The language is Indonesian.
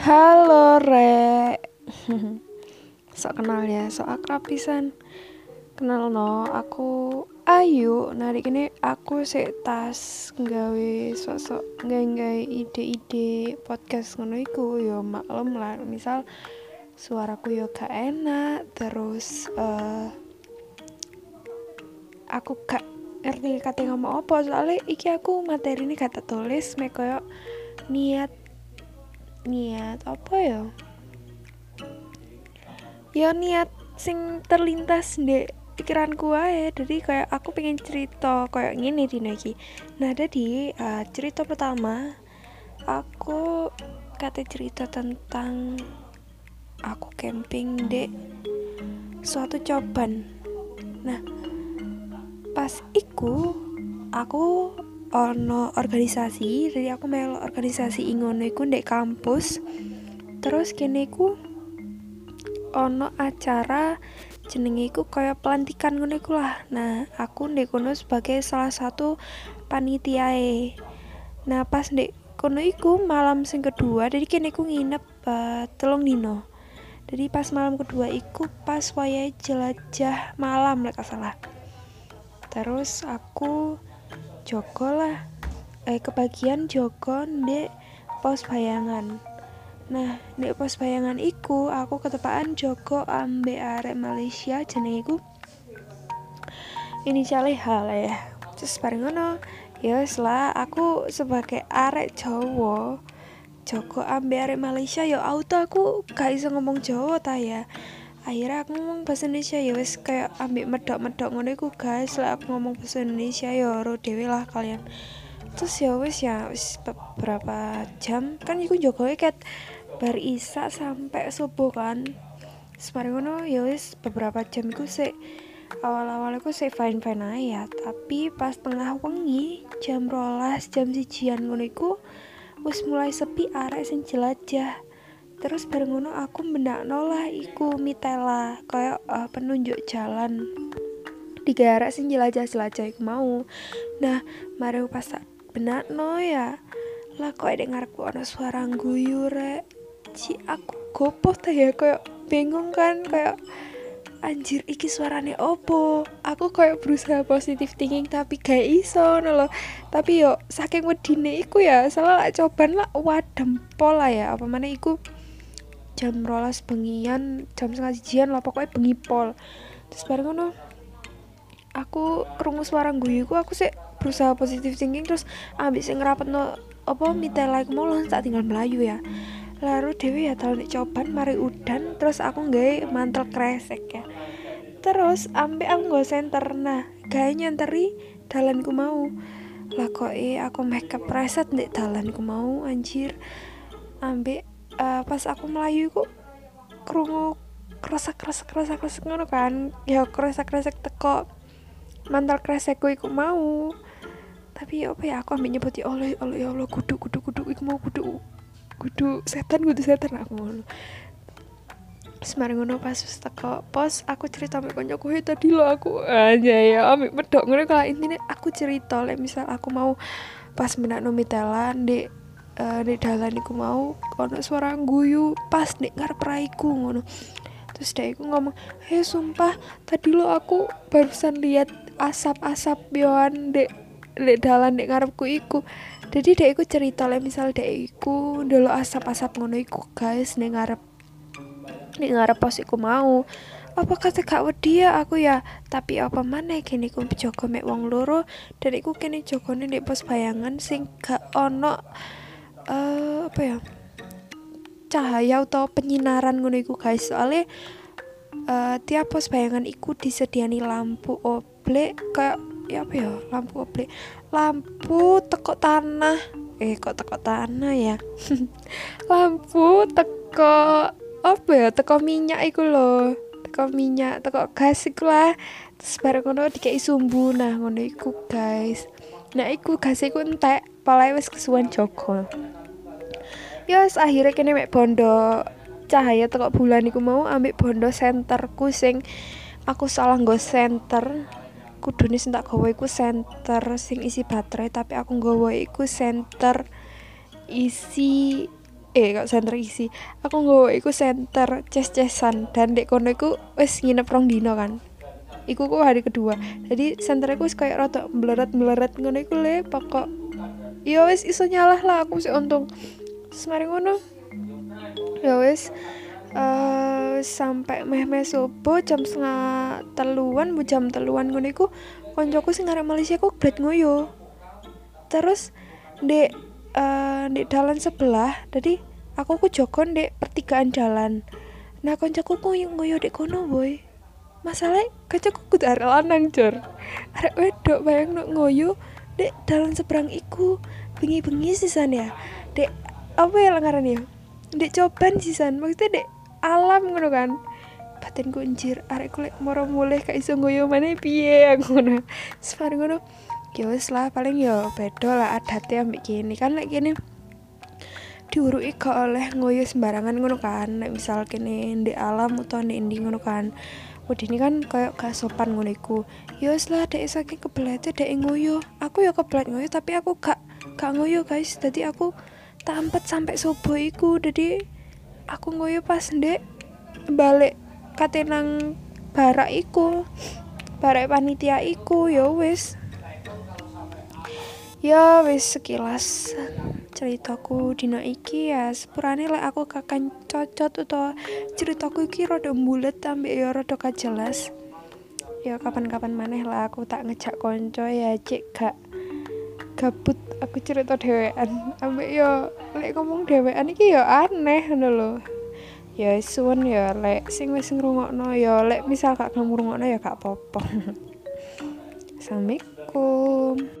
Halo Re. Sok kenal ya, sok akrab pisan. Kenal no, aku Ayu. Nah ini aku sih tas nggawe sosok nggawe ide-ide podcast ngono iku. Yo maklum lah. Misal suaraku yo gak enak terus uh, aku gak ngerti kata ngomong apa. Soalnya iki aku materi ini kata tulis me koyo niat niat apa ya? Ya niat sing terlintas di pikiranku aja jadi kayak aku pengen cerita kayak gini di lagi nah jadi uh, cerita pertama aku kata cerita tentang aku camping di suatu coban. Nah pas iku aku ono organisasi jadi aku melo organisasi ingono iku ndek kampus. Terus kene iku ono acara jenenge iku kaya pelantikan ngono iku lah. Nah aku ndek kono sebagai salah satu panitiae. Nah pas ndek kono iku malam sing kedua jadi kene iku nginep uh, telung dino. Jadi pas malam kedua iku pas wayai jelajah malam lek salah. Terus aku Joko lah. Eh kebagian Joko di pos bayangan. Nah di pos bayangan iku aku ketepaan Joko ambe arek Malaysia jenenge iku. Inisialnya hal ya. Terus bareng ngono ya setelah aku sebagai arek Jawa Joko ambe arek Malaysia ya auto aku gak iso ngomong Jawa ta ya akhirnya aku ngomong bahasa Indonesia ya wes kayak ambil medok-medok ngono iku guys. Lah aku ngomong bahasa Indonesia ya ro dewi lah kalian. Terus ya wes ya wes beberapa jam? Kan iku Jokowi ket bar isa sampai subuh kan. Semarang ngono ya wes beberapa jam iku sih awal-awal aku sih fine fine aja tapi pas tengah wengi jam rolas jam sijian ngono iku wes mulai sepi arek sing jelajah terus bareng ngono aku mendakno lah iku mitela kayak uh, penunjuk jalan. Di garak sing jelajah-jelajah iku mau. Nah mari pas benakno ya lah kok ada ngarepku ono suara guyu rek. Ci aku gopoh ta ya kayak bingung kan kayak anjir iki suarane opo? Aku kayak berusaha positif thinking tapi gak iso no tapi yo saking wedine iku ya salah lah coban lah wadem pola ya. Apa mana iku jam rolas bengian jam setengah jian lah pokoknya bengi pol. Terus bareng ngono aku kerungu suara guyuku aku sih berusaha positif thinking terus abis ngerapet no apa mitela like mau tak tinggal melayu ya. Lalu dewi ya tahu nih coban mari udan terus aku nggak mantel kresek ya. Terus ambil aku nggak center nah gaya nyanteri dalanku mau. Lah kok eh aku makeup nih dalanku mau anjir. Ambil uh, pas aku melayu kok kerungu kresek kresek kresek kresek ngono kan. Ya kresek kresek teko mantal kresekku iku mau. Tapi apa ya aku ambil nyebut ya Allah ya Allah ya Allah kudu kudu kudu iku mau kudu kudu setan kudu setan aku ngono. Semarang ngono pas teko pos aku cerita sama koncoku hey, tadi lo aku aja ya ambil medok ngono. Kalau intinya aku cerita lah misal aku mau pas menak nomitelan di uh, di dalan iku mau ono suara guyu pas nek ngarep raiku ngono. Terus dia iku ngomong hei sumpah tadi lo aku barusan lihat asap-asap bioan dek dek dalan dek ngarepku iku. Jadi dek iku cerita lah misal dek iku dulu asap-asap ngono iku guys nek ngarep nek ngarep pos iku mau apa kata kak wedi ya aku ya? Tapi apa mana kini ku jogo mek wong loro dan iku kini jogone nek pos bayangan sing gak ono uh, apa ya? Cahaya atau penyinaran ngono iku guys. Soalnya uh, tiap pos bayangan iku disediani lampu oblek kayak ya apa ya? Lampu oblek. Lampu teko tanah. Eh kok teko tanah ya? Lampu teko apa ya? Teko minyak iku loh teko minyak teko gas iku lah. Terus bareng ngono dikai sumbu. Nah ngono iku guys. Nah iku gas iku entek palai wis kesuwen yes, akhirnya kene mek bondo cahaya teko bulan iku mau ambek bondo senterku sing aku salah nggo center kudune sing tak gawe iku center sing isi baterai tapi aku nggawa iku center isi eh kok center isi? Aku nggawa iku center ces-cesan dan dek kono iku wis nginep rong dino kan. Iku kok hari kedua. Jadi center iku wis kayak rada meleret-meleret ngono iku le pokok. Ya wis iso nyalah lah aku sih untung semari ngono. Ya wis uh, sampai meh-meh subuh jam setengah teluan bu jam teluan ngono iku koncoku sing arek Malaysia kok bret ngoyo. Terus dek uh, di dalan sebelah jadi aku ku jokon di pertigaan jalan nah koncoku ku ngoyo dek kono boy. Masalah koncoku kudu arek lanang jor. Arek wedok bayang no ngoyo dek dalan seberang iku bengi-bengi sisan ya. Dek apa ya lengaran ya? Dek coban sisan. Maksudnya dek alam ngono kan? Batin kunjir arek kulek moro mulai kayak iso ngoyo mana piye aku ngono. Sekarang ngono ya lah paling ya beda lah adatnya ambek kini kan lek like, kini diurui gak oleh ngoyo sembarangan ngono kan? Nek misal kene di alam atau di indi ngono kan? Udah ini kan kayak gak sopan ngono iku. Ya lah dek saking kebelet dek ngoyo aku ya kebelet ngoyo tapi aku gak gak ngoyo guys. Jadi aku tampet sampai subuh iku. Jadi aku ngoyo pas dek balik katenang barak iku barak panitia iku. Ya wis. Ya wis sekilas ceritaku dina iki ya. Sepurane lek aku kakan cocot atau ceritaku iki rada bulet ambek ya rada jelas ya kapan-kapan maneh lah aku tak ngejak konco ya cek gak gabut aku cerita dewean ambek ya lek ngomong dewean iki ya aneh ngono lho. Ya suwun ya lek sing wis ngrungokno ya lek misal gak ngrungokno ya gak apa-apa. Assalamualaikum